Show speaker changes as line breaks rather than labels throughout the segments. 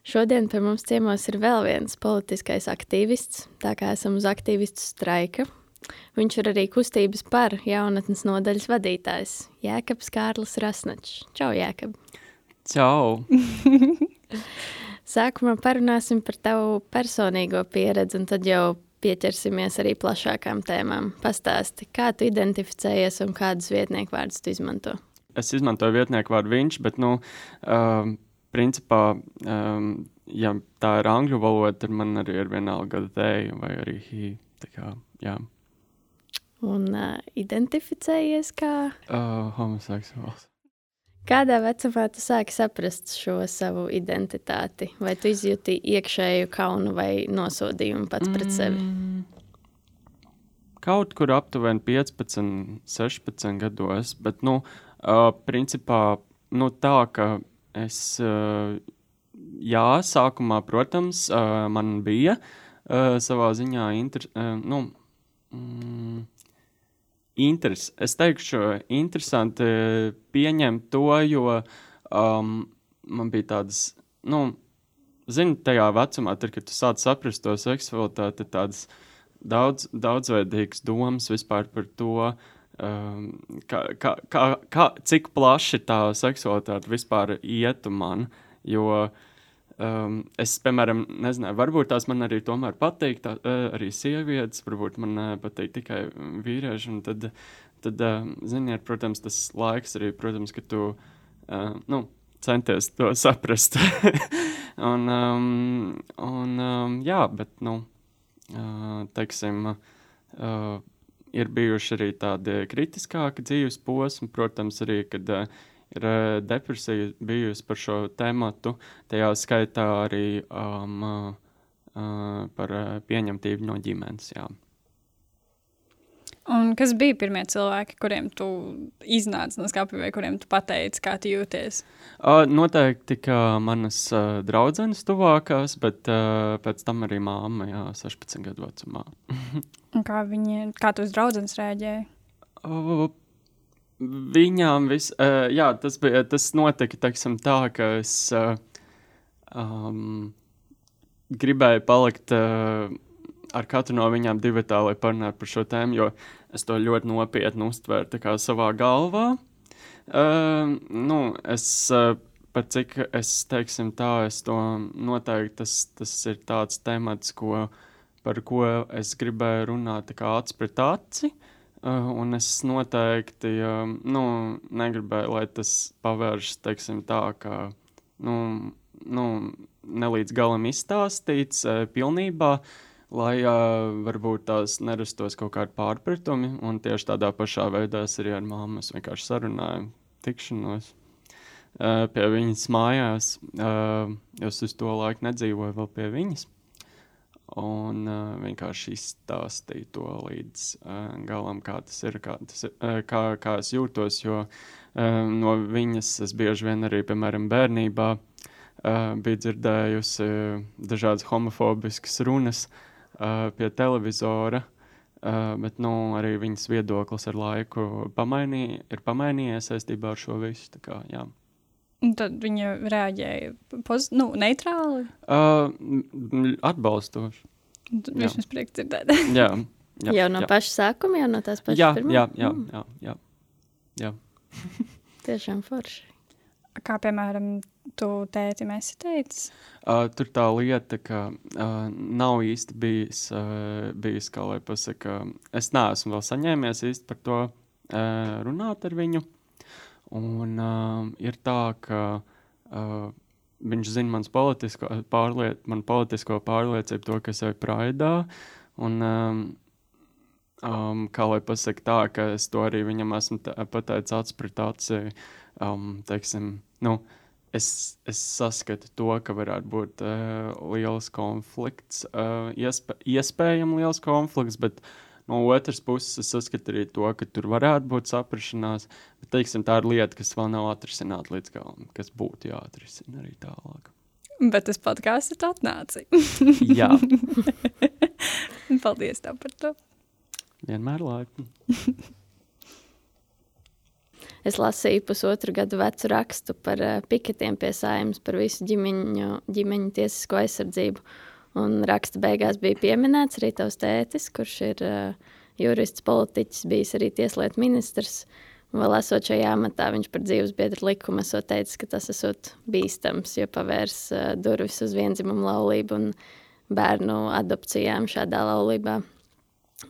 Šodien pie mums ciemos ir vēl viens politiskais aktīvists, tā kā esam uz aktīvistu straika. Viņš ir arī kustības par jaunatnes nodaļas vadītājs Jēkabs Kārlis Rasnačs. Čau, Jēkab!
Čau!
Sākumā parunāsim par tavu personīgo pieredzi, un tad jau pieķersimies arī plašākām tēmām. Pastāsti, kā tu identificējies un kādus vietnieku vārdus tu izmanto?
Es izmantoju vietnieku vārdu viņš, bet, nu, uh, principā, um, ja tā ir angļu valoda, tad man arī ir vienalga they vai arī he. Kā, jā.
Un uh, identificējies kā
uh, homoseksuāls.
Kādā vecumā tu sāki saprast šo savu identitāti? Vai tu izjūti iekšēju kaunu vai nosodījumu pats mm. pret sevi?
Kaut kur aptuveni 15, 16 gados, bet, nu, uh, principā, nu, tā, ka Es, eh, jā, sākumā, protams, eh, man bija eh, savā ziņā inter, nu, mm, interes. Es teikšu, interesanti pieņemt to, jo um, man bija tādas, nu, zini, tajā vecumā, tad, kad tu sāc saprast to seksualitāti, tādas daudz, daudzveidīgas domas vispār par to, uh, kā, kā, kā, kā, cik plaši tā seksualitāte vispār ietu man. Jo um, es, piemēram, nezināju, varbūt tās man arī tomēr patīk, tā, uh, arī sievietes, varbūt man uh, patīk tikai vīrieši. Tad, tad uh, ziniet, protams, tas laiks arī, protams, ka tu uh, nu, centies to saprast. un, um, un, um, jā, bet, nu, uh, teiksim, uh, ir bijuši arī tādi kritiskāki dzīves posmi, protams, arī, kad uh, ir uh, depresija bijusi par šo tēmatu, tajā skaitā arī um, uh, par uh, pieņemtību no ģimenes. Jā.
Un kas bija pirmie cilvēki, kuriem tu iznāci no skāpja, vai kuriem tu pateici, kā tu jūties?
Uh, noteikti, ka manas uh, draudzenes tuvākās, bet uh, pēc tam arī māma, jā, 16 gadu vecumā.
kā viņi, kā tu uz draudzenes rēģēji?
Uh, viņām viss, uh, jā, tas bija, tas notika, teiksim tā, ka es uh, um, gribēju palikt uh, ar katru no viņām divi tā, lai parunātu par šo tēmu, jo es to ļoti nopietni uztvēru savā galvā. Uh, nu, es, uh, pat cik es teiksim tā, es to noteikti tas, tas ir tāds temats, ko, par ko es gribēju runāt acs pret aci. Uh, un es noteikti uh, nu, negribēju, lai tas pavēršas tā, ka nu, nu, nelīdz galam izstāstīts uh, pilnībā. Uh, lai uh, varbūt tās nerastos kaut kādi pārpratumi. Un tieši tādā pašā veidā es arī ar māmu vienkārši sarunājam tikšanos uh, pie viņas mājās. Uh, es uz to laiku nedzīvoju vēl pie viņas. Un uh, vienkārši izstāstīju to līdz uh, galam, kā tas ir, kā, tas ir, uh, kā, kā es jūtos. Jo uh, no viņas es bieži vien arī, piemēram, bērnībā uh, biju dzirdējusi dažādas homofobiskas runas, uh, pie televizora. Uh, bet nu, arī viņas viedoklis ar laiku pamainī, ir pamainījies saistībā ar šo visu. Kā, jā.
Un tad viņa reaģēja pozitīvi, nu, neitrāli?
Uh, atbalstoši.
Viņš mums prieks dzirdēt.
jā, jā,
jau no jā. paša sākuma, jau no tās pašas
jā,
pirmā?
Jā, jā, mm. jā, jā, jā.
Tiešām forši.
Kā piemēram, tu tētim esi teicis?
Uh, tur tā lieta, ka uh, nav īsti bijis, uh, bijis, kā lai pasaka, es neesmu vēl saņēmies īsti par to uh, runāt ar viņu. Un uh, ir tā, ka uh, viņš zina mans politisko, pārliet, man politisko pārliecību, to, kas ir praidā. Un, um, um, kā lai pasaka tā, ka es to arī viņam esmu pateicis acis pret aci, um, teiksim, nu, uh, es, es saskatu to, ka varētu būt uh, liels konflikts, uh, iespē, iespējams liels konflikts, bet no otras puses es saskatu arī to, ka tur varētu būt saprašanās. Bet, teiksim, tā ir lieta, kas vēl nav atrisināta līdz galam, kas būtu jāatrisina arī tālāk.
Bet tas podkāsts ir atnācis.
Jā.
Paldies tev par to.
Vienmēr laipni.
Es lasīju pusotru gadu vecu rakstu par uh, piketiem pie saimnes, par visu ģimeņu, ģimeņu tiesisko aizsardzību. Un raksta beigās bija pieminēts arī tavs tētis, kurš ir uh, jurists, politiķis, bijis arī tieslietu ministrs. Vēl esot šajā amatā, viņš par dzīves biedru likumu esot teicis, ka tas esot bīstams, jo pavērs uh, durvis uz vienzimumu laulību un bērnu adopcijām šādā laulībā.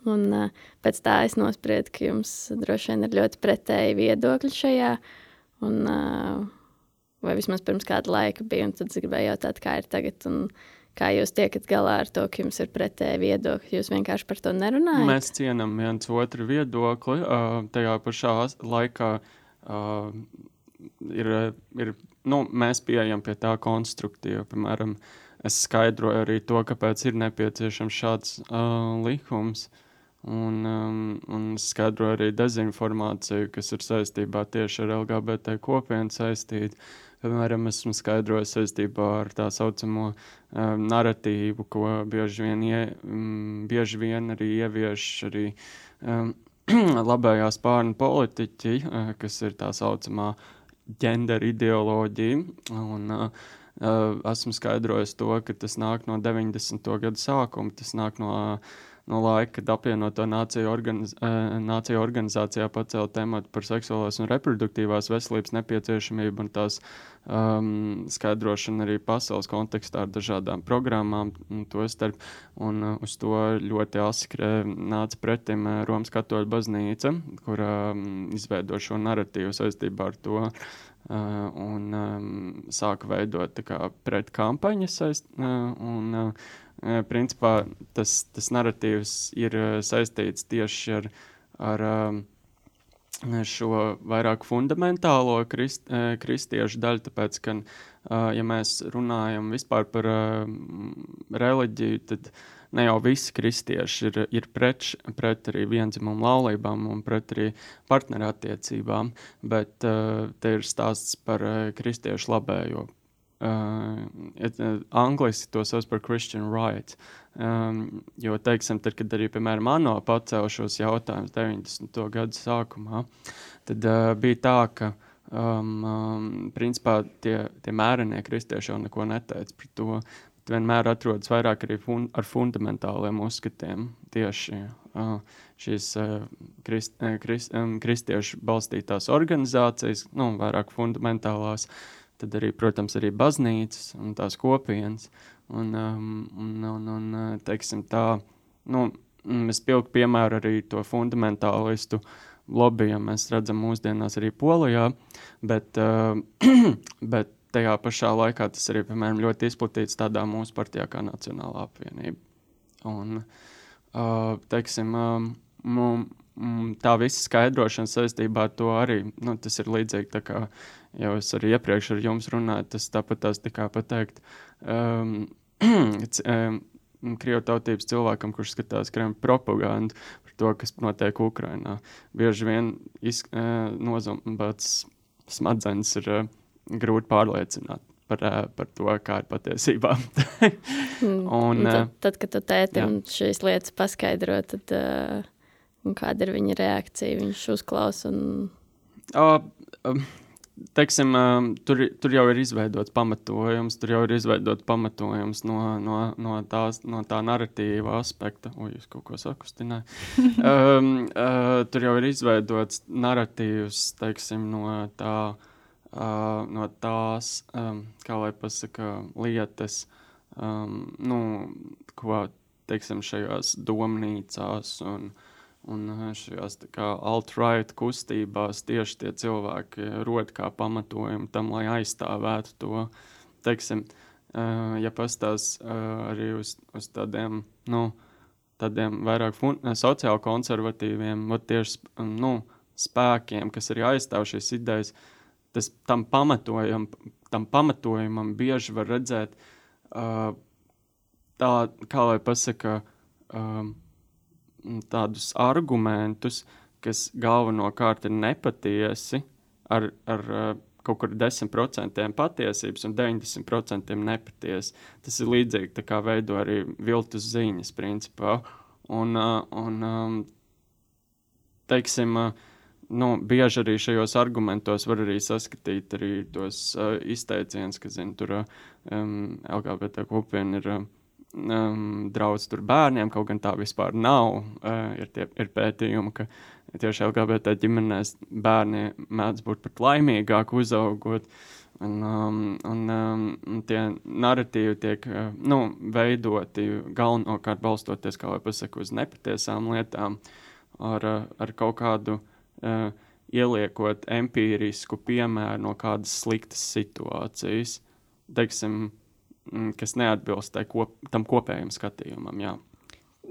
Un, uh, pēc tā es nospriedu, ka jums droši vien ir ļoti pretēji viedokļi šajā. Un, uh, vai vismaz pirms kāda laika bija, un tad es gribēju jautāt, kā ir tagad. Un, kā jūs tiekat galā ar to, ka jums ir pretēji viedokļi? Jūs vienkārši par to nerunājat.
Mēs cienām viens otru viedokli. Uh, tajā pašā laikā uh, ir, ir, nu, mēs pieejam pie tā konstruktīvi. Piemēram, es skaidroju arī to, kāpēc ir nepieciešams šāds uh, likums. Un, um, un skaidroju arī dezinformāciju, kas ir saistībā tieši ar LGBT kopienu saistīta. Piemēram, esmu skaidrojis saistībā ar tā saucamo um, narratīvu, ko bieži vien, ie, um, bieži vien arī ievieš arī um, labējā spārna politiķi, uh, kas ir tā saucamā ģendera ideoloģija. Un, uh, esmu skaidrojis to, ka tas nāk no 90. gada sākuma, tas nāk no no laika, kad apvienoto nāciju, organiz, nāciju organizācijā pacēla tematu par seksuālās un reproduktīvās veselības nepieciešamību un tās um, skaidrošanu arī pasaules kontekstā ar dažādām programmām. To starp, un uh, uz to ļoti askre nāca pretim uh, Romas katoļu baznīca, kur um, izveido šo narratīvu saistībā ar to. Uh, un um, sāka veidot pretkampaņas. Uh, un, uh, principā tas, tas narratīvs ir saistīts tieši ar, ar šo vairāk fundamentālo krist, kristiešu daļu, tāpēc, ka, ja mēs runājam vispār par reliģiju, tad ne jau visi kristieši ir, ir pret, pret arī vienzimumu laulībām un pret arī partnerattiecībām, bet te ir stāsts par kristiešu labējo Uh, uh, angliski to sauc par Christian right. Um, jo, teiksim, tad, kad arī, piemēram, ANO pacēla šos jautājumus 90. gadu sākumā, tad uh, bija tā, ka um, um, principā tie, tie mērenie kristieši jau neko neteica par to. Vienmēr atrodas vairāk arī fun ar fundamentāliem uzskatiem tieši uh, šīs uh, krist, uh, krist, um, kristiešu balstītās organizācijas, nu, vairāk fundamentālās. Tad arī, protams, arī baznīcas un tās kopienas. Un, um, un, un, un teiksim tā, nu, mēs pilku piemēru arī to fundamentālistu lobbyam mēs redzam mūsdienās arī Polijā, bet, uh, bet tajā pašā laikā tas arī, piemēram, ļoti izplatīts tādā mūsu partijā kā Nacionālā apvienība. Un, uh, teiksim, um, tā visa skaidrošana saistībā ar to arī, nu, ir līdzīgi tā kā jau es arī iepriekš ar jums runāju, tas tāpat tās tā kā pateikt. Um, um, Krievu tautības cilvēkam, kurš skatās Kremļa propagandu par to, kas notiek Ukrajinā. Bieži vien iz, uh, nozumbāts smadzenes ir uh, grūti pārliecināt par, uh, par to, kā ir patiesībā.
un, un, tad, uh, tad, kad tu tētim šīs lietas paskaidro, tad uh, kāda ir viņa reakcija? Viņš uzklausa un...
Uh, um, teiksim, tur, tur jau ir izveidots pamatojums, tur jau ir izveidots pamatojums no, no, no, tās, no tā narratīva aspekta. Ui, es kaut ko sakustināju. um, uh, tur jau ir izveidots narratīvs, teiksim, no, tā, uh, no tās, um, kā lai pasaka, lietas, um, nu, ko, teiksim, šajās domnīcās un uh, Un šajās alt-right kustībās tieši tie cilvēki rod kā pamatojumu tam, lai aizstāvētu to. Teiksim, uh, ja pastāv uh, arī uz, uz tādiem, nu, tādiem vairāk sociāli konservatīviem, tieši nu, spēkiem, kas arī aizstāv šīs idejas, tas tam pamatojam, tam pamatojumam bieži var redzēt uh, tā, kā lai pasaka, um, tādus argumentus, kas galvenokārt ir nepatiesi, ar, ar uh, kaut kur 10% patiesības un 90% nepatiesi. Tas ir līdzīgi tā kā veido arī viltus ziņas, principā. Un, uh, un um, teiksim, uh, nu, bieži arī šajos argumentos var arī saskatīt arī tos uh, izteicienus, ka, zin, tur um, LGBT kopiena ir. Uh, um, draudz tur bērniem, kaut gan tā vispār nav. Uh, ir, tie, ir pētījumi, ka tieši LGBT ģimenēs bērni mēdz būt pat laimīgāki uzaugot. Un, um, un, um, tie narratīvi tiek uh, nu, veidoti galvenokārt balstoties pasaka, uz nepatiesām lietām, ar, ar kaut kādu uh, ieliekot empirisku piemēru no kādas sliktas situācijas. Teiksim, Mm, kas neatbilst kop, tam kopējam skatījumam. Jā.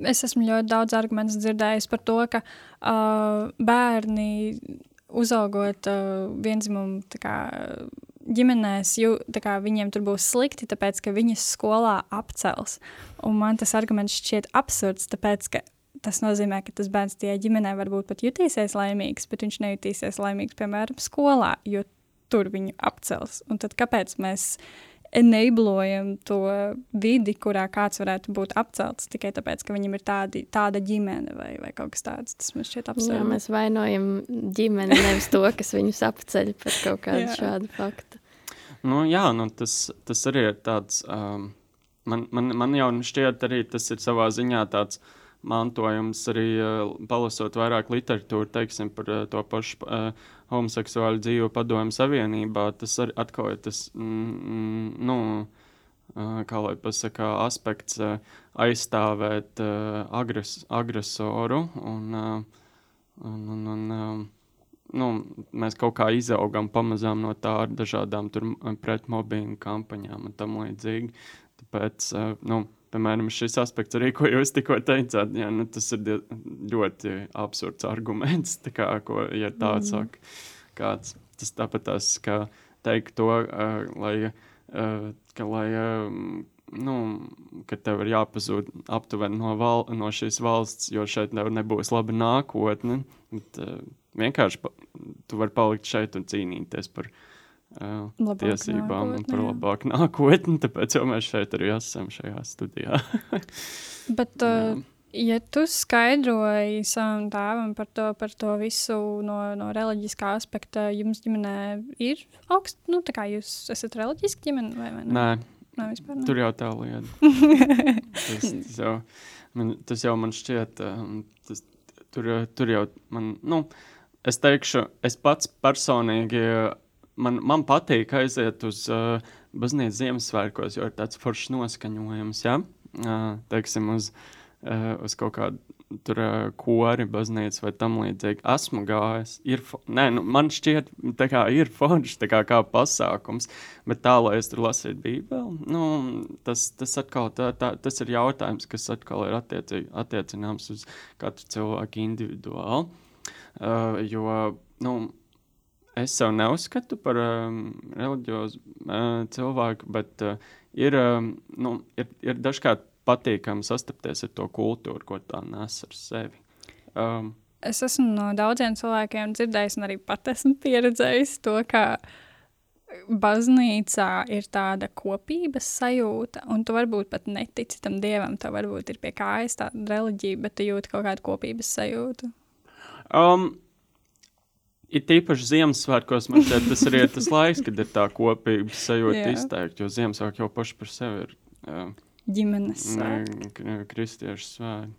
Es esmu ļoti daudz argumentu dzirdējis par to, ka uh, bērni uzaugot uh, vienzimumu ģimenēs, jū, kā, viņiem tur būs slikti, tāpēc ka viņas skolā apcels. Un man tas arguments šķiet absurds, tāpēc ka tas nozīmē, ka tas bērns tajā ģimenē varbūt pat jutīsies laimīgs, bet viņš nejutīsies laimīgs, piemēram, skolā, jo tur viņu apcels. Un tad kāpēc mēs enablojam to vidi, kurā kāds varētu būt apcelts tikai tāpēc, ka viņam ir tādi, tāda ģimene vai, vai kaut kas tāds. Tas man šķiet absurdi.
Jā, mēs vainojam ģimeni, nevis to, kas viņus apceļ par kaut kādu šādu faktu.
Nu, jā, nu, tas, tas arī ir tāds, um, man, man, man jau šķiet arī tas ir savā ziņā tāds mantojums arī uh, palasot vairāk literatūru, teiksim, par uh, to pašu uh, homoseksuāļu dzīvo padomju savienībā, tas arī atkal ir tas, mm, mm, nu, kā lai pasakā, aspekts aizstāvēt agres, agresoru un, un, un, un nu, mēs kaut kā izaugam pamazām no tā ar dažādām pretmobbinga kampaņām un tam līdzīgi. Tāpēc, nu, piemēram, šis aspekts, arī, ko jūs tikko teicāt, jā, nu, tas ir ļoti absurds arguments. Kā, ko, ja tāds mm. saka, kāds, tas tāpat tas, kā teikt to, uh, lai, uh, ka, lai uh, nu, ka tev ir jāpazūd aptuveni no, val, no šīs valsts, jo šeit tev nebūs laba nākotne. Bet, uh, vienkārši pa, tu vari palikt šeit un cīnīties par viņu uh, tiesībām nākotni, un par labāku nākotni. Tāpēc jau mēs šeit arī esam šajā studijā.
Bet, uh, ja tu skaidroji savam tēvam par to, par to visu no, no reliģiskā aspekta, jums ģimenē ir augsts, nu, tā kā jūs esat reliģiski ģimene vai,
ne? Nē. Nē, vispār, ne. Tur jau tā lieta. tas, tas, jau, man, tas jau man šķiet, um, tas, tur, tur jau man, nu, es teikšu, es pats personīgi man, man patīk aiziet uz uh, baznīcas Ziemassvētkos, jo ir tāds foršs noskaņojums, ja? uh, teiksim, uz, uh, uz kaut kādu tur uh, kori, baznīca vai tam līdzīgi. Esmu gājis, ir, nē, nu, man šķiet, tā kā ir forši, tā kā, kā pasākums, bet tā, lai es tur lasītu bībeli, nu, tas, tas atkal, tā, tā, tas ir jautājums, kas atkal ir attieci, attiecināms uz katru cilvēku individuāli, uh, jo, nu, es sev neuzskatu par um, reliģiozu uh, cilvēku, bet uh, ir, um, nu, ir, ir dažkārt patīkami sastapties ar to kultūru, ko tā nes ar sevi. Um,
es esmu no daudziem cilvēkiem dzirdējis, un arī pat esmu pieredzējis to, ka baznīcā ir tāda kopības sajūta, un tu varbūt pat netici tam dievam, tev varbūt ir pie kājas tāda reliģija, bet tu jūti kaut kādu kopības sajūtu.
Um, Ir tīpaši Ziemassvētkos, man šķiet, tas arī ir tas laiks, kad ir tā kopības sajūta izteikti. Jo Ziemassvētku jau paši par sevi ir uh,
ģimenes svētki.
Kristiešu svētki.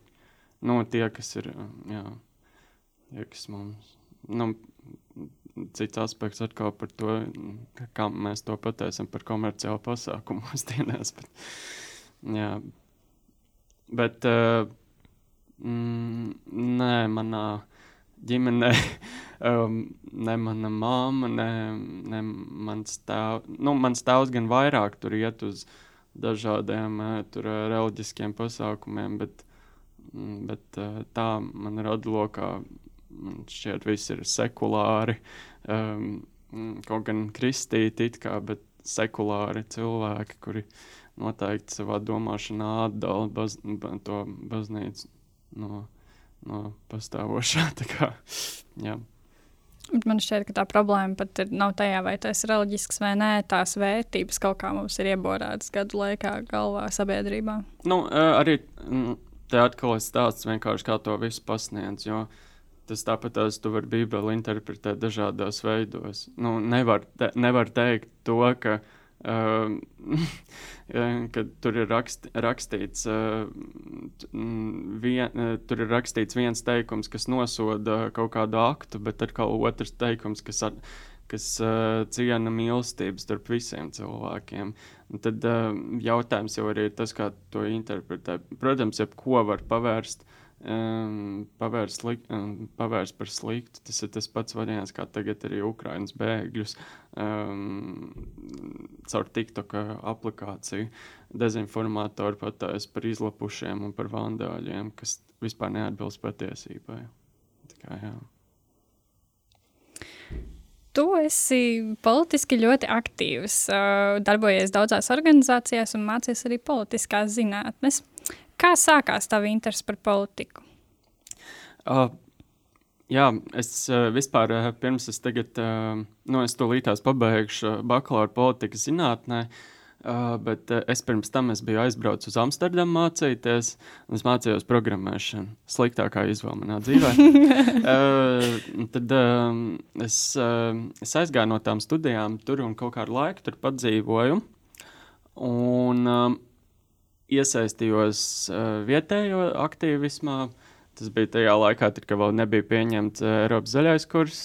Nu, tie, kas ir, jā, tie, kas mums. Nu, cits aspekts atkal par to, kā mēs to pateicam par komerciālu pasākumu mūsdienās. Bet, jā, bet uh, mm, nē, manā ģimenē um, ne mana mamma, ne, ne mans tēvs. Nu, mans tēvs gan vairāk tur iet uz dažādiem uh, tur, uh, reliģiskiem pasākumiem, bet, mm, bet uh, tā man rada lokā. Man šķiet, viss ir sekulāri. Um, kaut gan kristīti, kā, bet sekulāri cilvēki, kuri noteikti savā domāšanā atdala baz, ba, to baznīcu no, no pastāvošā. Kā, jā.
Man šķiet, ka tā problēma pat ir, nav tajā, vai tas ir reliģisks vai nē. Tās vērtības kaut kā mums ir ieborētas gadu laikā, galvā, sabiedrībā.
Nu, arī mm, te atkal ir stāsts vienkārši kā to visu pasniedz. Jo tas tāpat tās tu vari Bībeli interpretēt dažādos veidos. Nu, nevar, te, nevar teikt to, ka kad tur ir rakst, rakstīts, uh, vien, uh, tur ir rakstīts viens teikums, kas nosoda kaut kādu aktu, bet kaut otrs teikums, kas, ar, kas uh, ciena mīlestību starp visiem cilvēkiem. Un tad uh, jautājums jau arī ir tas, kā to interpretēt. Protams, jebko var pavērst uh, um, pavērst, slik, um, pavērst par sliktu. Tas ir tas pats variants, kā tagad arī Ukraiņas bēgļus um, caur TikTok aplikāciju dezinformatori patēs par izlapušiem un par vandāļiem, kas vispār neatbilst patiesībai. Tā kā, jā.
Tu esi politiski ļoti aktīvs, darbojies daudzās organizācijās un mācies arī politiskās zinātnes. Kā sākās tava interese par politiku?
Uh, jā, es uh, vispār uh, pirms es tagad, uh, nu, es to līdās pabeigšu bakalaura politikas zinātnē, uh, bet uh, es pirms tam es biju aizbraucis uz Amsterdamu mācīties, un es mācījos programmēšanu. Sliktākā izvēle manā dzīvē. uh, tad uh, es, uh, es aizgāju no tām studijām tur un kaut kādu laiku tur padzīvoju. Un, uh, iesaistījos uh, vietējo aktīvismā. Tas bija tajā laikā, tad, kad vēl nebija pieņemts uh, Eiropas zaļais kurs.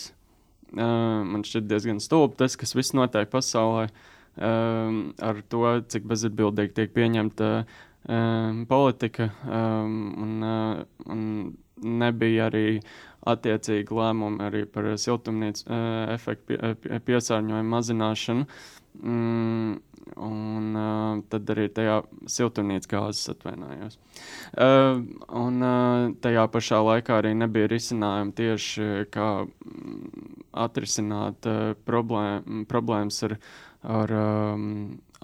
Uh, man šķiet diezgan stulbi tas, kas viss notiek pasaulē, uh, ar to, cik bezatbildīgi tiek pieņemta uh, politika. Um, un, uh, un nebija arī attiecīgi lēmumi arī par siltumnīcas uh, efektu pie, pie, piesārņojumu mazināšanu. Mm, un uh, tad arī tajā siltumnīcas gāzes atvainojos. Uh, un uh, tajā pašā laikā arī nebija risinājumu tieši kā atrisināt uh, problēm, problēmas ar, ar, um,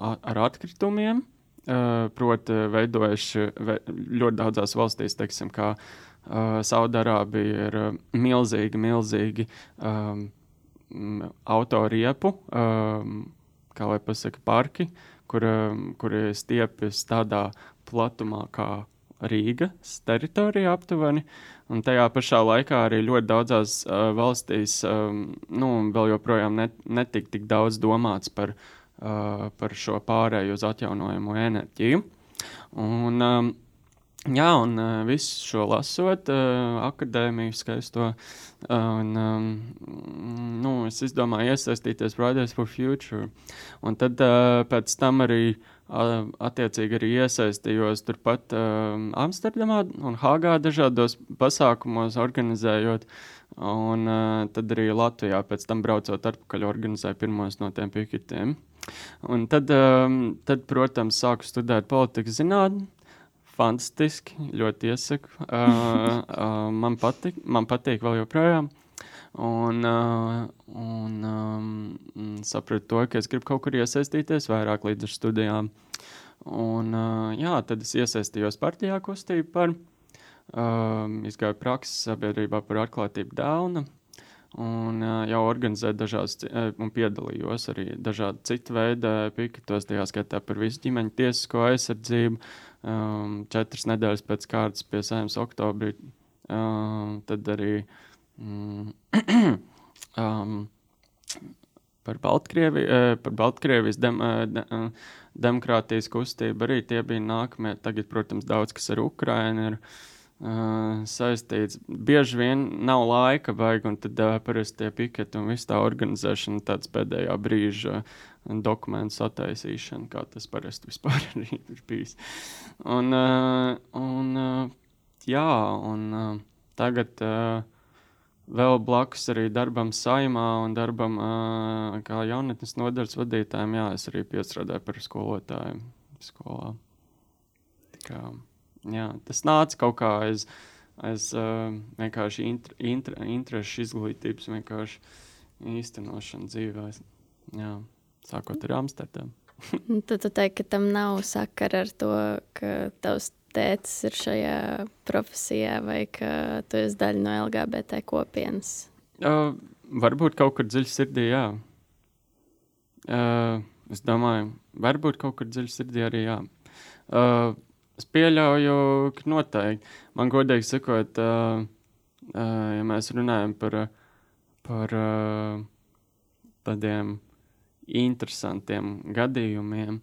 ar atkritumiem. Uh, Proti, veidojuši ve, ļoti daudzās valstīs, teiksim, kā uh, Saudārābija, ir uh, milzīgi, milzīgi um, autoriepu. Um, kā lai pasaka, parki, kur, um, kur stiepjas tādā platumā kā Rīgas teritorija aptuveni. Un tajā pašā laikā arī ļoti daudzās uh, valstīs um, nu, vēl joprojām net, netik tik daudz domāts par, uh, par šo pārēju uz atjaunojumu enerģiju. Un, um, Jā, un uh, visu šo lasot, uh, akadēmiju skaisto, uh, un, um, nu, es izdomāju iesaistīties Fridays for Future. Un tad uh, pēc tam arī uh, attiecīgi arī iesaistījos turpat uh, Amsterdamā un Hāgā dažādos pasākumos organizējot. Un uh, tad arī Latvijā pēc tam braucot atpakaļ organizēju pirmos no tiem piketiem. Un tad, um, tad, protams, sāku studēt politikas zinātni fantastiski, ļoti iesaku. Uh, uh, man, patīk, man patīk vēl joprojām. Un, uh, un um, sapratu to, ka es gribu kaut kur iesaistīties vairāk līdz ar studijām. Un, uh, jā, tad es iesaistījos partijā kustību par, um, izgāju prakses sabiedrībā par atklātību Dēlna. Un uh, jau organizēju dažādas, un piedalījos arī dažādu citu veidu piketos, tajā skaitā par visu ģimeņu tiesisko aizsardzību, uh, um, četras nedēļas pēc kārtas pie saimnes oktobrī. Um, tad arī um, um, par, Baltkrievi, uh, par Baltkrievijas dem, uh, de, uh, demokrātijas kustību arī tie bija nākamie. Tagad, protams, daudz kas ar Ukrainu ir. Uh, saistīts. Bieži vien nav laika, vajag, un tad uh, parasti tie piketi un viss tā organizēšana tāds pēdējā brīža dokumentu sataisīšana, kā tas parasti vispār ir bijis. Un, uh, un, uh, jā, un uh, tagad vēl blakus arī darbam saimā un darbam kā jaunatnes nodaļas vadītājiem, jā, es arī piestrādāju par skolotājiem skolā. Kā, jā, tas nāca kaut kā aiz, aiz vienkārši inter, inter, interešu izglītības vienkārši īstenošana dzīvē. Sākot ar Amsterdamu.
Nu, Tad tu teiksi, ka tam nav sakara ar to, ka tavs tēvs ir šajā profesijā vai ka tu esi daļa no LGBT kopienas.
Uh, varbūt kaut kur dziļi sirdī, jā. Uh, es domāju, varbūt kaut kur dziļi sirdī arī jā. Uh, es pieļauju, ka noteikti. Man godīgi sakot, uh, uh, ja mēs runājam par, par uh, tādiem interesantiem gadījumiem,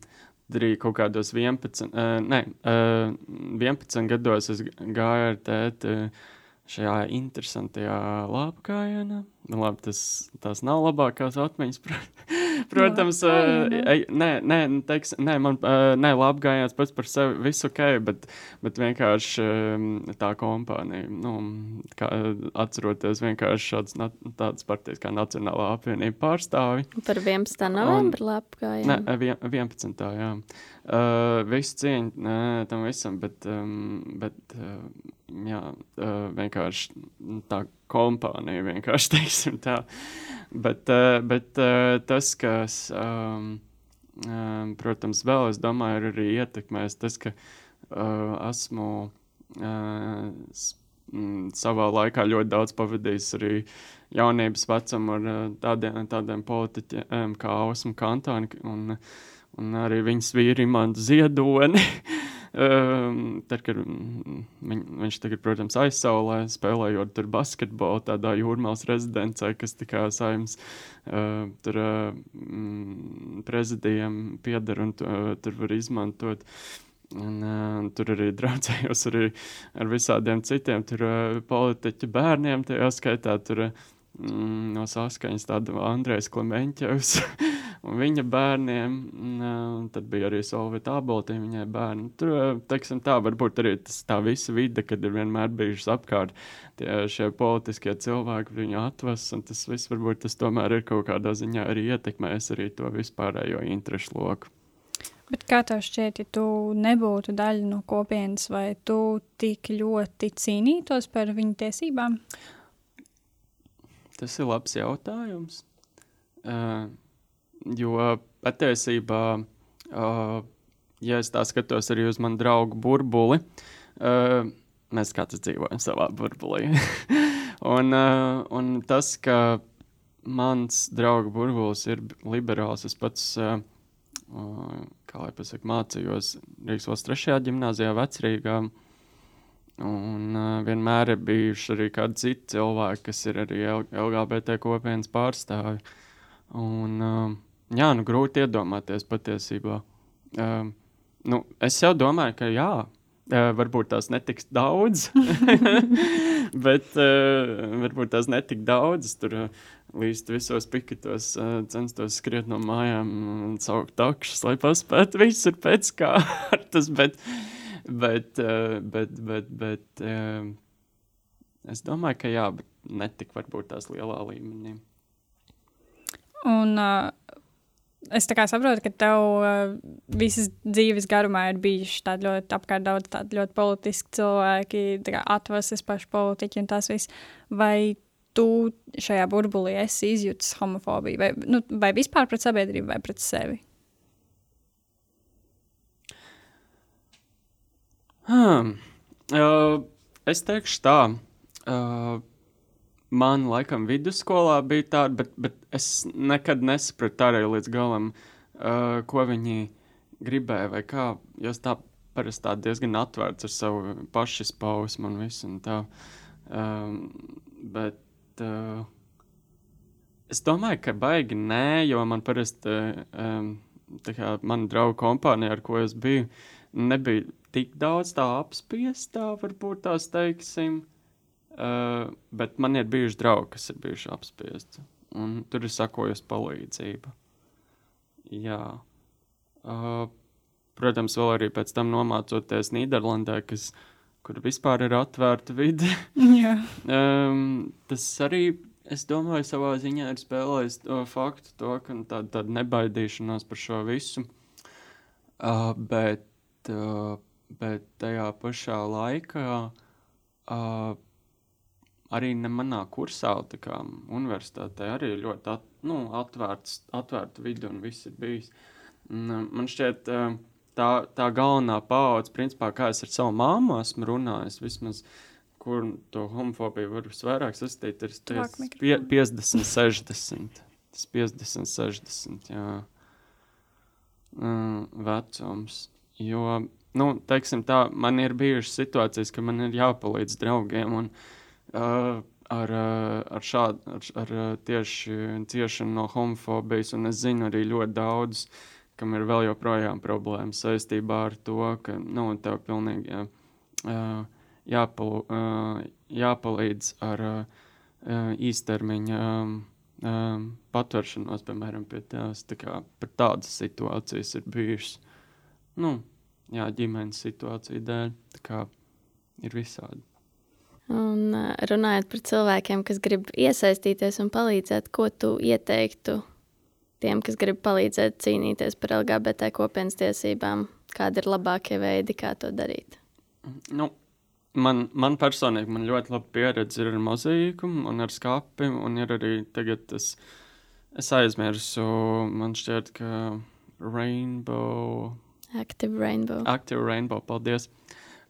arī kaut kādos 11, uh, ne, uh, 11 gados es gāju ar tēti šajā interesantajā lāpkājienā. Nu, labi, tas, tās nav labākās atmiņas, protams. Uh, nē, nē, teiks, nē, man uh, nē, lāpkājiens pats par sevi visu ok, bet, bet vienkārši um, tā kompānija, nu, kā atceroties vienkārši šāds, tāds partijas kā Nacionālā apvienība pārstāvi.
Par 11. novembra lāpkājienu?
Nē, 11. jā. Uh, visu cieņu uh, tam visam, bet, um, bet uh, jā, uh, vienkārši tā kompānija, vienkārši teiksim tā. Bet, uh, bet uh, tas, kas, um, um, protams, vēl es domāju, ir arī ietekmējis tas, ka uh, esmu uh, savā laikā ļoti daudz pavadījis arī jaunības vecumā ar uh, tādiem, tādiem politiķiem kā Ausmu Kantoni un, un arī viņas vīri Imantu Ziedoni. Um, tad, kad viņ, viņš tagad, protams, aizsaulē, spēlējot tur basketbolu, tādā jūrmālas rezidencē, kas tikai saimnes uh, tur uh, prezidijam pieder un uh, tur var izmantot. Un, uh, tur arī draudzējos arī ar visādiem citiem tur, uh, politiķu bērniem. Tajā skaitā tur, uh, no saskaņas tāda Andrēs Klemenķevs. un viņa bērniem. Un, un tad bija arī Solvita Aboltīna, viņai bērni. Tur, teiksim tā, varbūt arī tas tā visa vide, kad ir vienmēr bijušas apkārt tie šie politiskie cilvēki, viņu atvas, un tas viss varbūt tas tomēr ir kaut kādā ziņā arī ietekmējis arī to vispārējo interešu loku.
Bet kā tev šķiet, ja tu nebūtu daļa no kopienas, vai tu tik ļoti cīnītos par viņu tiesībām?
Tas ir labs jautājums. Uh, Jo patiesībā, uh, ja es tā skatos arī uz manu draugu burbuli, uh, mēs katrs dzīvojam savā burbulī. un, uh, un tas, ka mans draugu burbulis ir liberāls, es pats, uh, uh, kā lai pasaka, mācījos Rīgas valsts trešajā ģimnāzijā vecrīgā. Un uh, vienmēr ir bijuši arī kādi citi cilvēki, kas ir arī LGBT kopienas pārstāvi. Un, uh, Jā, nu grūti iedomāties patiesībā. Uh, nu, es jau domāju, ka jā, uh, varbūt tās netiks daudz, bet uh, varbūt tās netik daudz. Tur uh, līdz visos piketos uh, censtos skriet no mājām un saukt takšus, lai paspētu visur pēc kārtas. Bet, bet, uh, bet, bet, bet uh, es domāju, ka jā, bet netik varbūt tās lielā līmenī.
Un uh, Es saprotu, ka tev uh, visas dzīves garumā ir bijuši tādi ļoti apkārt daudz tādu ļoti politiski cilvēki, atvases paši politiķi un tas viss. Vai tu šajā burbulī esi izjutis homofobiju vai, nu, vai vispār pret sabiedrību vai pret sevi?
Hmm. Uh, es teikšu tā. Uh, man laikam vidusskolā bija tāda, bet, bet es nekad nesapratu arī līdz galam, uh, ko viņi gribēja vai kā. Jo es tā parasti tā diezgan atvērts ar savu pašizpausmu un visu. Un tā. um, bet uh, es domāju, ka baigi nē, jo man parasti um, mana draugu kompānija, ar ko es biju, nebija tik daudz tā apspiestā, varbūt tās teiksim. Uh, bet man ir bijuši draugi, kas ir bijuši apspiesti. Un tur ir sakojusi palīdzība. Jā. Uh, protams, vēl arī pēc tam nomācoties Nīderlandē, kas, kur vispār ir atvērta vide. um, tas arī, es domāju, savā ziņā ir spēlējis to faktu, to, ka tāda, tāda nebaidīšanās par šo visu. Uh, bet, uh, bet tajā pašā laikā uh, arī manā kursā, tā kā universitātē, arī ļoti at, nu, atvērts, atvērta vidi un viss ir bijis. Man šķiet, tā, tā galvenā paudze, principā, kā es ar savu māmu esmu runājis, vismaz, kur to homofobiju var visvairāk sastīt, ir tas pie, 50, 60. Tas 50, 60, jā. Uh, vecums. Jo, nu, teiksim tā, man ir bijušas situācijas, ka man ir jāpalīdz draugiem, un uh, ar, ar šādu, ar, ar tieši ciešanu no homofobijas, un es zinu arī ļoti daudz, kam ir vēl joprojām problēmas saistībā ar to, ka, nu, tev pilnīgi jā, jāpal, jāpalīdz ar īstermiņa patveršanos, piemēram, pie tās, tā kā par tādas situācijas ir bijušas, nu, jā, ģimenes situāciju dēļ, tā kā ir visādi.
Un runājot par cilvēkiem, kas grib iesaistīties un palīdzēt, ko tu ieteiktu tiem, kas grib palīdzēt cīnīties par LGBT kopienas tiesībām? Kādi ir labākie veidi, kā to darīt?
Nu, man, man personīgi man ļoti laba pieredze ir ar mozaīku un ar skāpi, un ir arī tagad tas, es aizmirsu, man šķiet, ka Rainbow.
Active Rainbow.
Active Rainbow, paldies.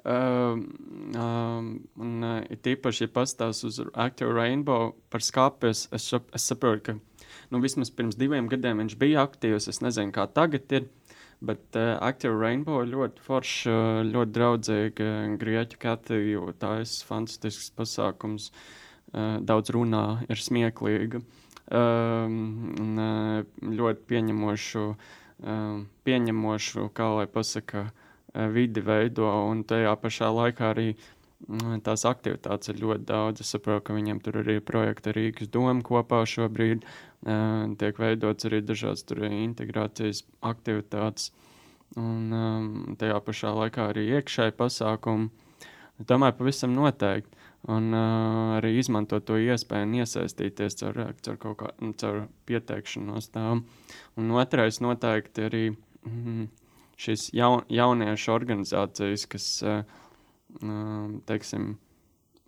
Um, um, un uh, it īpaši, ja pastāst uz Active Rainbow par skāpi, es, es, saprotu, ka nu, vismaz pirms diviem gadiem viņš bija aktīvs. Es nezinu, kā tagad ir. Bet uh, Active Rainbow ir ļoti forša, ļoti draudzīga grieķu kategorija. Tā ir fantastisks pasākums. Uh, daudz runā, ir smieklīga. Um, un, uh, ļoti pieņemošu, um, pieņemošu, kā lai pasaka, uh, vidi veido. Un tajā pašā laikā arī uh, tās aktivitātes ir ļoti daudz. Es saprotu, ka viņiem tur arī ir projekta Rīgas doma kopā šobrīd. Uh, tiek veidots arī dažādas integrācijas aktivitātes, un um, tajā pašā laikā arī iekšēji pasākumi. Tomēr pavisam noteikti. Un uh, arī izmantot to iespēju un iesaistīties caur, caur kaut kā caur pieteikšanos tām. Un otrais noteikti arī mm, šīs jaun, jauniešu organizācijas, kas, uh, teiksim,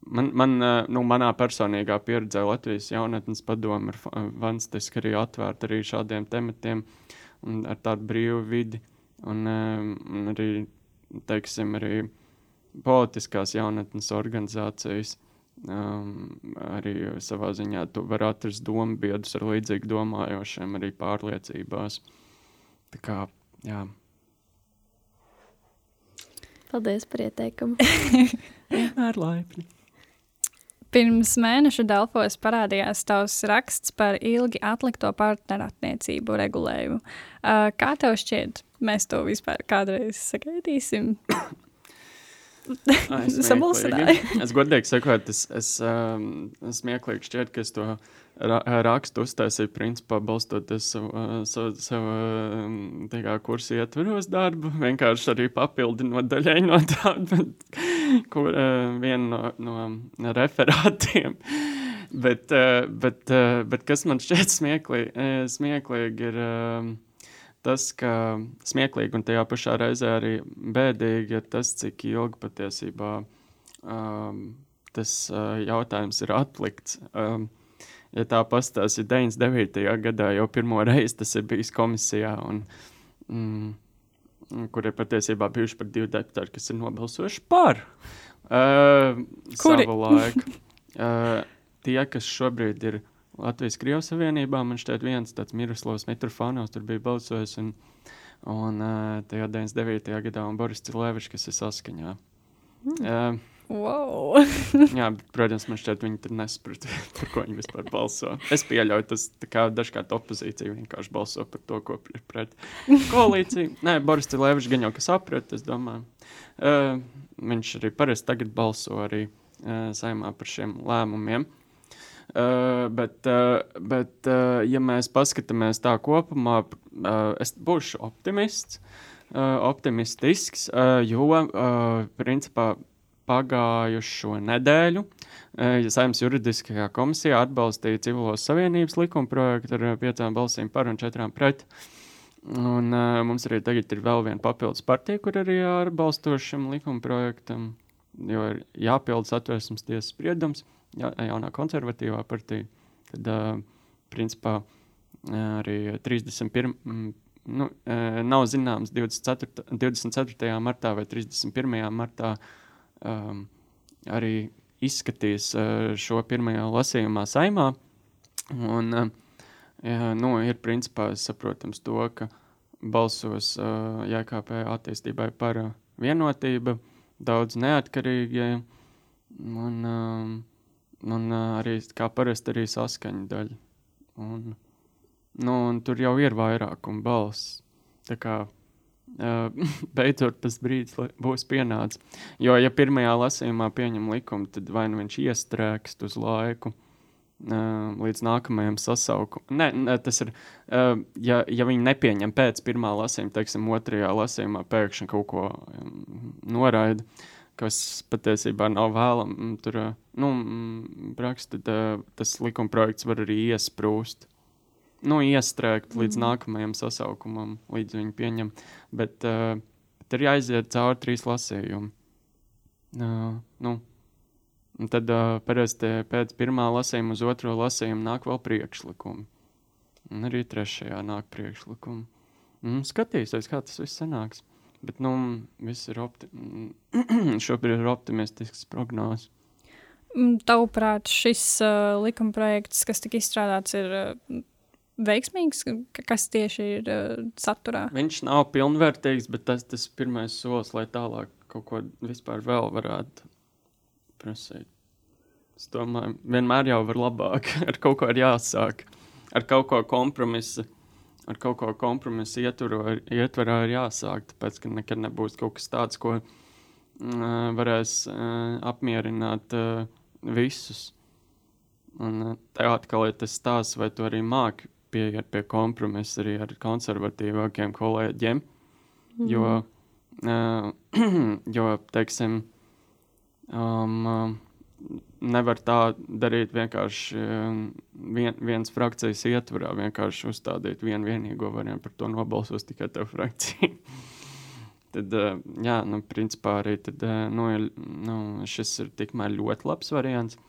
Man, man, nu, manā personīgā pieredzē Latvijas jaunatnes padome ir fantastiski arī atvērta arī šādiem tematiem un ar tādu brīvu vidi. Un, un arī, teiksim, arī politiskās jaunatnes organizācijas um, arī savā ziņā tu var atrast domu biedrus ar līdzīgi domājošiem arī pārliecībās. Tā kā, jā.
Paldies par ieteikumu.
ar laipni.
Pirms mēneša Delfos parādījās tavs raksts par ilgi atlikto partnerattiecību regulējumu. Uh, kā tev šķiet, mēs to vispār kādreiz sagaidīsim?
Samulsināju. es godīgi sakot, es, es, um, es smieklīgi šķiet, ka es to ra rakstu uztaisīju principā balstoties savu, savu, savu um, kursu ietveros darbu, vienkārši arī papildinot daļai no tāda, kur uh, viena no, no referātiem. bet, uh, bet, uh, bet kas man šķiet smieklīgi, smieklīgi ir. Uh, tas, ka smieklīgi un tajā pašā reizē arī bēdīgi ir tas, cik ilgi patiesībā um, tas uh, jautājums ir atlikts. Um, ja tā pastāsta, 99. gadā jau pirmo reizi tas ir bijis komisijā, un, mm, kur ir patiesībā bijuši pat divi deputāti, kas ir nobalsojuši par uh, savu laiku. Uh, tie, kas šobrīd ir Latvijas-Krievijas Savienībā. Man šķiet, viens tāds Miroslavs Mitrofanovs tur bija balsojis. Un, un tajā 99. gadā un Boris Cilēvičs, kas ir saskaņā.
Mm. Uh, wow.
jā, bet, protams, man šķiet, viņi tur nesaprot, par ko viņi vispār balso. Es pieļauju, tas kā dažkārt opozīcija vienkārši balso par to, ko ir pret koalīciju. Nē, Boris Cilēvičs gan jau kas saprot, es domāju. Uh, viņš arī parasti tagad balso arī uh, saimā par šiem lēmumiem. Uh, bet, uh, bet uh, ja mēs paskatāmies tā kopumā, uh, es būšu optimists, uh, optimistisks, uh, jo uh, principā pagājušo nedēļu uh, Saimnes juridiskajā komisijā atbalstīja civilos savienības likuma projektu ar piecām balsīm par un četrām pret. Un, uh, mums arī tagad ir vēl viena papildus partija, kur arī atbalstošam likuma projektam, jo ir jāpilda satversmes tiesas spriedums. Ja, jaunā konservatīvā partija. Tad, uh, principā, arī 31. Nu, nav zināms 24. 24. martā vai 31. martā um, arī izskatīs šo pirmajā lasījumā saimā. Un, jā, nu, ir principā saprotams to, ka balsos JKP attīstībai par vienotību, daudz neatkarīgie un, uh, uh, arī kā parasti arī saskaņa daļa. Un, nu, un tur jau ir vairākuma balss. Tā kā uh, beidzot tas brīdis būs pienācis. Jo, ja pirmajā lasījumā pieņem likumu, tad vai nu viņš iestrēgst uz laiku. Uh, līdz nākamajam sasaukumam. Nē, ne, tas ir. Uh, ja, ja viņi nepieņem pēc pirmā lasījuma, teiksim, otrajā lasījumā pēkšņi kaut ko um, noraida, kas patiesībā nav vēlams, tur nu, raksta, tad tas likumprojekts var arī iesprūst. Nu, iestrēgt līdz mm. nākamajam sasaukumam, līdz viņi pieņem. Bet uh, tur jāiziet cauri trīs lasījumi. Uh, nu, tad uh, parasti pēc pirmā lasījuma uz otro lasījumu nāk vēl priekšlikumi. Un arī trešajā nāk priekšlikumi. Un skatīsies, kā tas viss sanāks. Bet nu, viss ir opti šobrīd ir optimistisks prognozes.
Mm, tavuprāt, šis uh, likumprojekts, kas tika izstrādāts, ir uh, veiksmīgs? Kas tieši ir uh, saturā?
Viņš nav pilnvērtīgs, bet tas ir pirmais solis, lai tālāk kaut ko vispār vēl varētu prasīt. Es domāju, vienmēr jau var labāk, ar kaut ko ir jāsāk, ar kaut ko kompromisu ar kaut ko kompromisu ietvaru, ietvarā ir jāsāk, tāpēc, ka nekad nebūs kaut kas tāds, ko uh, varēs uh, apmierināt uh, visus. Un uh, tā atkal ir tas stāsts, vai tu arī māki pieiet pie kompromisa arī ar konservatīvākiem kolēģiem, mm. jo, uh, jo, teiksim, um, uh, nevar tā darīt vienkārši um, vien, viens frakcijas ietvarā, vienkārši uzstādīt vienu vienīgo variantu, par to nobalsos tikai tā frakcija. tad, uh, jā, nu, principā arī tad, uh, nu, nu, šis ir tikmēr ļoti labs variants.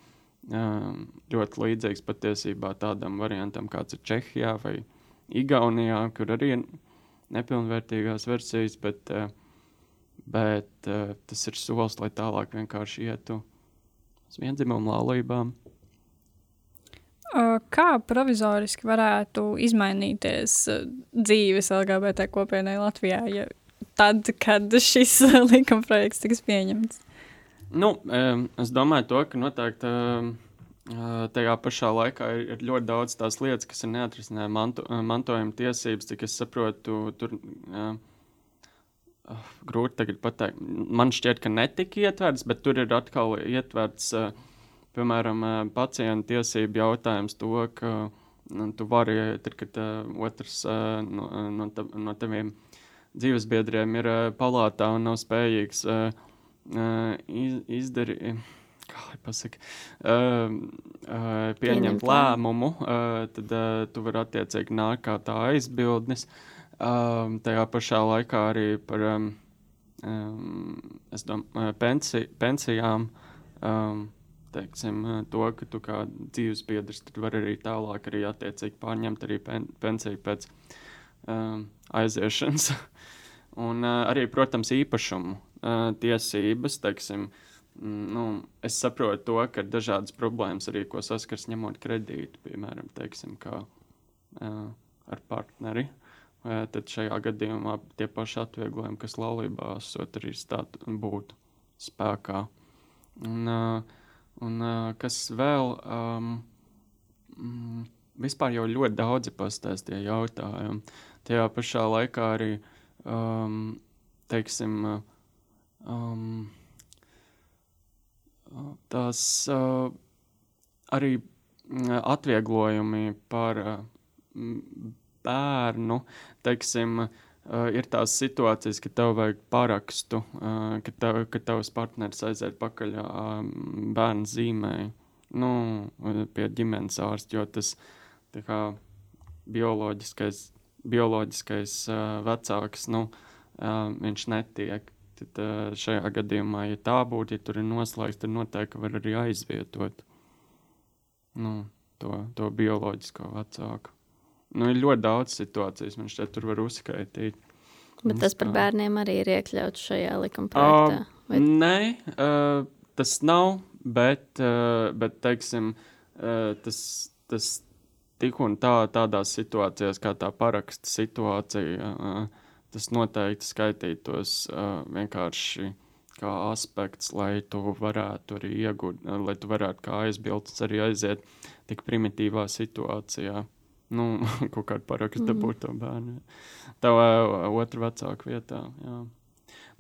Um, ļoti līdzīgs patiesībā tādam variantam, kāds ir Čehijā vai Igaunijā, kur arī ir nepilnvērtīgās versijas, bet, uh, bet tas ir solis, lai tālāk vienkārši ietu uz vienzimumu laulībām.
Kā provizoriski varētu izmainīties dzīves LGBT kopienai Latvijā, ja tad, kad šis likumprojekts tiks pieņemts?
Nu, es domāju, to, ka noteikti tajā pašā laikā ir, ir ļoti daudz tās lietas, kas ir neatrisināmas manto, mantojuma tiesības, cik es saprotu. Tur, uh, uh, grūti tagad pateikt. Man šķiet, ka netika ietverts, bet tur ir atkal ietverts, uh, piemēram, uh, pacienta tiesību jautājums, to, ka nu, tu vari, tad, kad uh, otrs no, no, no taviem dzīvesbiedriem ir uh, palātā un nav spējīgs iz, izdarīt. Pasaka, uh, uh, pieņemt Pieņemt lēmumu, uh, tad uh, tu vari attiecīgi nākt kā tā aizbildnis. Uh, Um, tajā pašā laikā arī par um, domāju, uh, pensi, pensijām. Um, teiksim, uh, to, ka tu kā dzīves biedrs vari arī tālāk arī attiecīgi pārņemt arī pen, pensiju pēc um, aiziešanas. Un uh, arī, protams, īpašumu uh, tiesības, teiksim, mm, nu, es saprotu to, ka ir dažādas problēmas arī, ko saskars ņemot kredītu, piemēram, teiksim, kā, uh, ar partneri. Uh, tad šajā gadījumā tie paši atvieglojumi, kas laulībā esot arī stāt, būtu spēkā. Un, un kas vēl, um, vispār jau ļoti daudzi pastāstīja jautājumi. Tajā pašā laikā arī, um, teiksim, um, tās uh, arī atvieglojumi par uh, bērnu, teiksim, uh, ir tās situācijas, ka tev vajag parakstu, uh, ka, tev, ka tavs partneris aiziet pakaļ uh, bērnu zīmēji, nu, pie ģimenes ārsta, jo tas kā, bioloģiskais, bioloģiskais uh, vecāks, nu, uh, viņš netiek. Tad uh, šajā gadījumā, ja tā būtu, ja tur ir noslēgts, tad noteikti var arī aizvietot. nu, to, to bioloģisko vecāku. Nu, ir ļoti daudz situācijas, man šķiet, tur var uzskaitīt.
Bet tas par bērniem arī ir iekļauts šajā likuma projektā?
Uh, vai... Nē, uh, tas nav, bet, uh, bet teiksim, uh, tas, tas tik un tā, tādās situācijās, kā tā paraksta situācija, uh, tas noteikti skaitītos uh, vienkārši kā aspekts, lai tu varētu arī iegūt, lai tu varētu kā aizbildes arī aiziet tik primitīvā situācijā. Nu, kaut kādu parakstu mm. dabūt to bērnu. Tev otru vecāku vietā. Jā.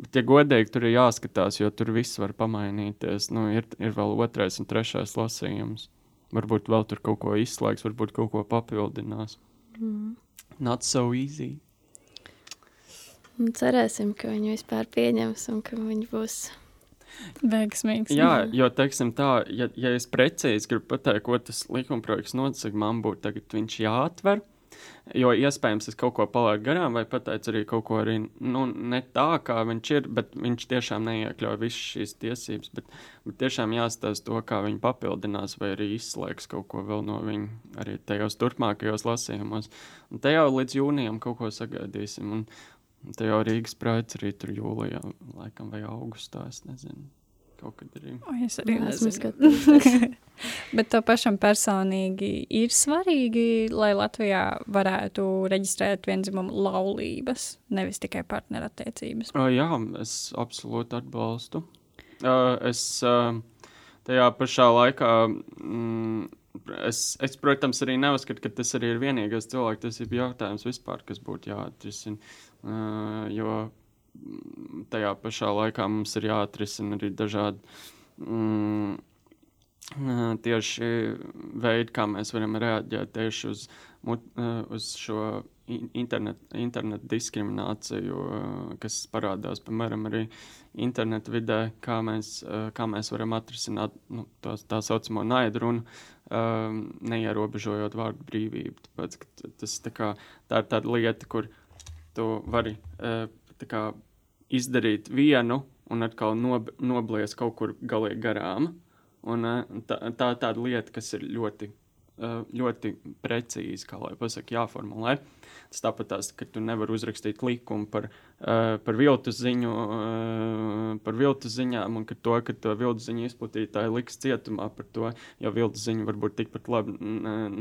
Bet, ja godīgi, tur ir jāskatās, jo tur viss var pamainīties. Nu, ir, ir vēl otrais un trešais lasījums. Varbūt vēl tur kaut ko izslēgs, varbūt kaut ko papildinās. Mm. Not so easy.
Un cerēsim, ka viņi vispār pieņems un ka viņi būs
veiksmīgs.
Jā, jo, teiksim tā, ja, ja es precīzi gribu pateikt, ko tas likumprojekts nosaka, man būtu tagad viņš jāatver. Jo iespējams, es kaut ko palaidu garām, vai pateicu arī kaut ko arī nu, ne tā, kā viņš ir, bet viņš tiešām neiekļauj visas šīs tiesības. Bet, bet tiešām jāstāsta to, kā viņi papildinās, vai arī izslēgs kaut ko vēl no viņa arī tajos turpmākajos lasījumos. Un te jau līdz jūnijam kaut ko sagaidīsim. Un, Te jau Rīgas prāts arī tur jūlijā, laikam, vai augustā, es nezinu. Kaut kad arī.
O, es arī nezinu. Bet to pašam personīgi ir svarīgi, lai Latvijā varētu reģistrēt vienzimumu laulības, nevis tikai partnerattiecības.
Uh, jā, es absolūti atbalstu. Uh, es uh, tajā pašā laikā. Mm, Es, es, protams, arī neuzskatu, ka tas arī ir vienīgais cilvēktiesību jautājums vispār, kas būtu jāatrisina. Jo tajā pašā laikā mums ir jāatrisina arī dažādi mm, tieši veidi, kā mēs varam reaģēt tieši uz, uz šo internetu internet diskrimināciju, kas parādās, piemēram, arī internetu vidē, kā mēs, kā mēs varam atrisināt nu, tā, tā saucamo naidrunu, neierobežojot vārdu brīvību. Tāpēc, tas tā, kā, tā ir tāda lieta, kur tu vari uh, kā, izdarīt vienu un atkal nob noblies kaut kur galīgi garām. Un, uh, tā, tā ir tāda lieta, kas ir ļoti, uh, ļoti precīzi, kā lai pasakā, jāformulē. Tas tāpat tās, ka tu nevari uzrakstīt likumu par, par viltus ziņu, par viltus ziņām, un ka to, ka to viltus ziņu izplatītāji liks cietumā par to, jo viltus ziņa var būt tikpat labi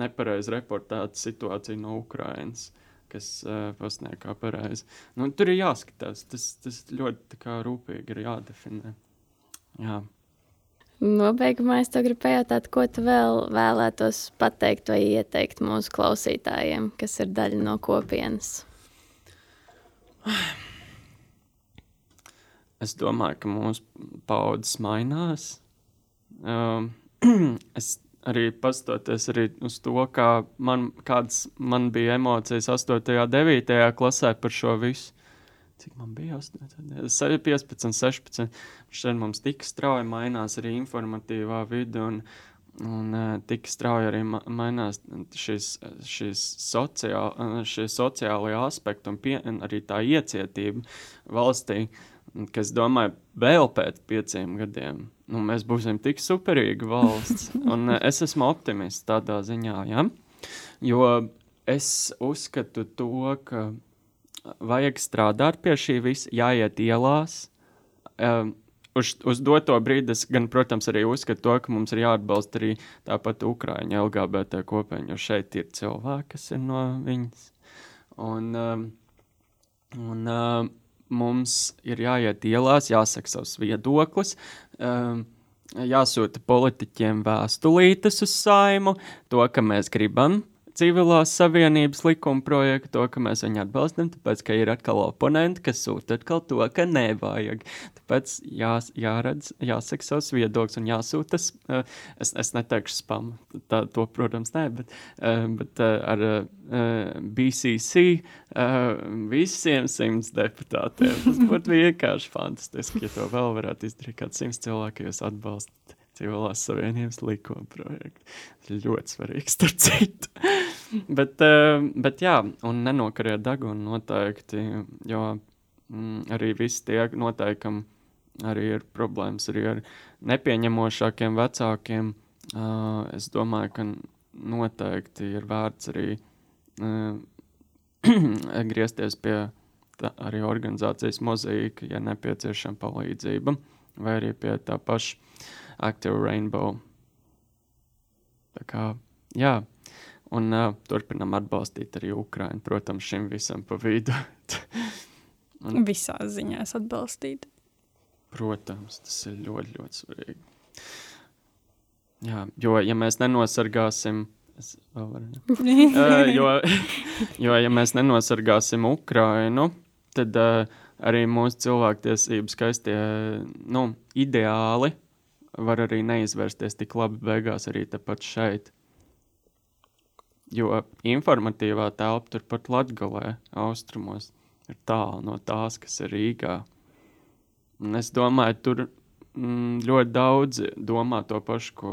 nepareizi reportēta situācija no Ukrainas kas uh, pasniedz kā pareizi. Nu, tur ir jāskatās, tas, tas ļoti kā, rūpīgi ir jādefinē. Jā.
Nobeigumā es te gribu pajautāt, ko tu vēl vēlētos pateikt vai ieteikt mūsu klausītājiem, kas ir daļa no kopienas.
Es domāju, ka mūsu paudzes mainās. Um, es arī pastoties arī uz to, kā man, kādas man bija emocijas 8. un 9. klasē par šo visu. Cik man bija 8, 15, 16. Šeit mums tik strauji mainās arī informatīvā vide, un, un tik strauji arī mainās šīs, šīs, sociāl, šie sociālie aspekti un, pie, un arī tā iecietība valstī, kas, domāju, vēl pēc pieciem gadiem nu, mēs būsim tik superīga valsts. Un eh, es esmu optimists tādā ziņā, ja? jo es uzskatu to, ka vajag strādāt pie šī visa, jāiet ielās. Um, uz, uz doto brīdi es gan, protams, arī uzskatu to, ka mums ir jāatbalsta arī tāpat Ukrāņu LGBT kopienu, jo šeit ir cilvēki, kas ir no viņas. Un, um, un um, mums ir jāiet ielās, jāsaka savs viedoklis. Um, jāsūta politiķiem vēstulītes uz saimu, to, ka mēs gribam civilās savienības likuma projektu, to, ka mēs viņu atbalstam, tāpēc, ka ir atkal oponenti, kas sūta atkal to, ka nevajag. Tāpēc jās, jāredz, jāsaka savs viedoklis un jāsūta, uh, es, es neteikšu spam, tā, to, protams, nē, bet, uh, bet uh, ar BCC visiem simts deputātiem. Tas būtu vienkārši fantastiski, ja to vēl varētu izdarīt kāds simts cilvēku, jūs atbalstat civilās savienības likuma projektu. Ļoti svarīgs, starp citu. bet, uh, bet jā, un nenokariet degunu noteikti, jo mm, arī visi tie noteikam arī ir problēmas arī ar nepieņemošākiem vecākiem. uh, es domāju, ka noteikti ir vērts arī uh, griezties pie tā, arī organizācijas mozaīka, ja nepieciešama palīdzība, vai arī pie tā paša Active Rainbow. Tā kā, jā, un uh, turpinam atbalstīt arī Ukrainu, protams, šim visam pa vidu.
un, Visās ziņās atbalstīt.
Protams, tas ir ļoti, ļoti svarīgi. Jā, jo, ja mēs nenosargāsim, es vēl varu, uh, jo, jo, ja mēs nenosargāsim Ukrainu, tad uh, arī mūsu cilvēktiesības skaistie nu, ideāli var arī neizvērsties tik labi beigās arī tepat šeit. Jo informatīvā telpa turpat Latvijā, austrumos, ir tālu no tās, kas ir Rīgā. Un es domāju, tur mm, ļoti daudz domā to pašu, ko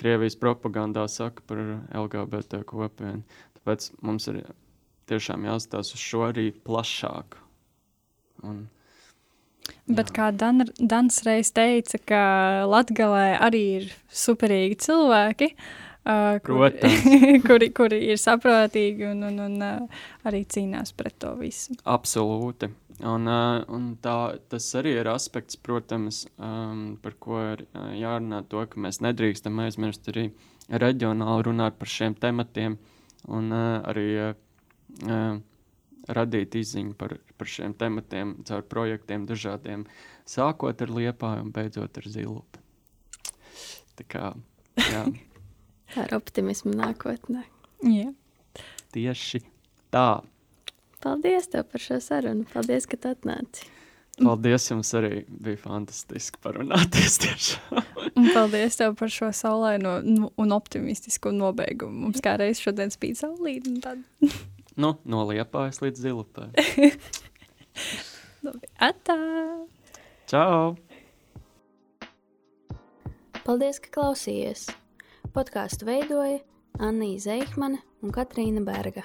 Krievijas propagandā saka par LGBT kopienu. Tāpēc mums ir tiešām jāstāsta uz šo arī plašāk. Un,
Bet Jā. kā Dan, Dans reiz teica, ka Latvijā arī ir superīgi cilvēki, uh, kuri, kuri, kuri ir saprātīgi un, un, un uh, arī cīnās pret to visu.
Absolūti. Un, uh, un tā, tas arī ir aspekts, protams, um, par ko ir jārunā, to, ka mēs nedrīkstam aizmirst arī reģionāli runāt par šiem tematiem un uh, arī uh, uh, radīt izziņu par, par šiem tematiem caur projektiem dažādiem, sākot ar liepāju un beidzot ar zilupi. Tā kā, jā.
ar optimismu nākotnē.
Jā.
Tieši tā.
Paldies tev par šo sarunu. Paldies, ka tu atnāci.
Paldies jums arī. Bija fantastiski parunāties tiešām.
un paldies tev par šo saulaino un optimistisku nobeigumu. Mums kā reiz šodien spīd saulīt.
Nu, no liepājas līdz zilupai.
Atā!
Čau!
Paldies, ka klausījies! Podkāstu veidoja Anna Zeihmane un Katrīna Berga.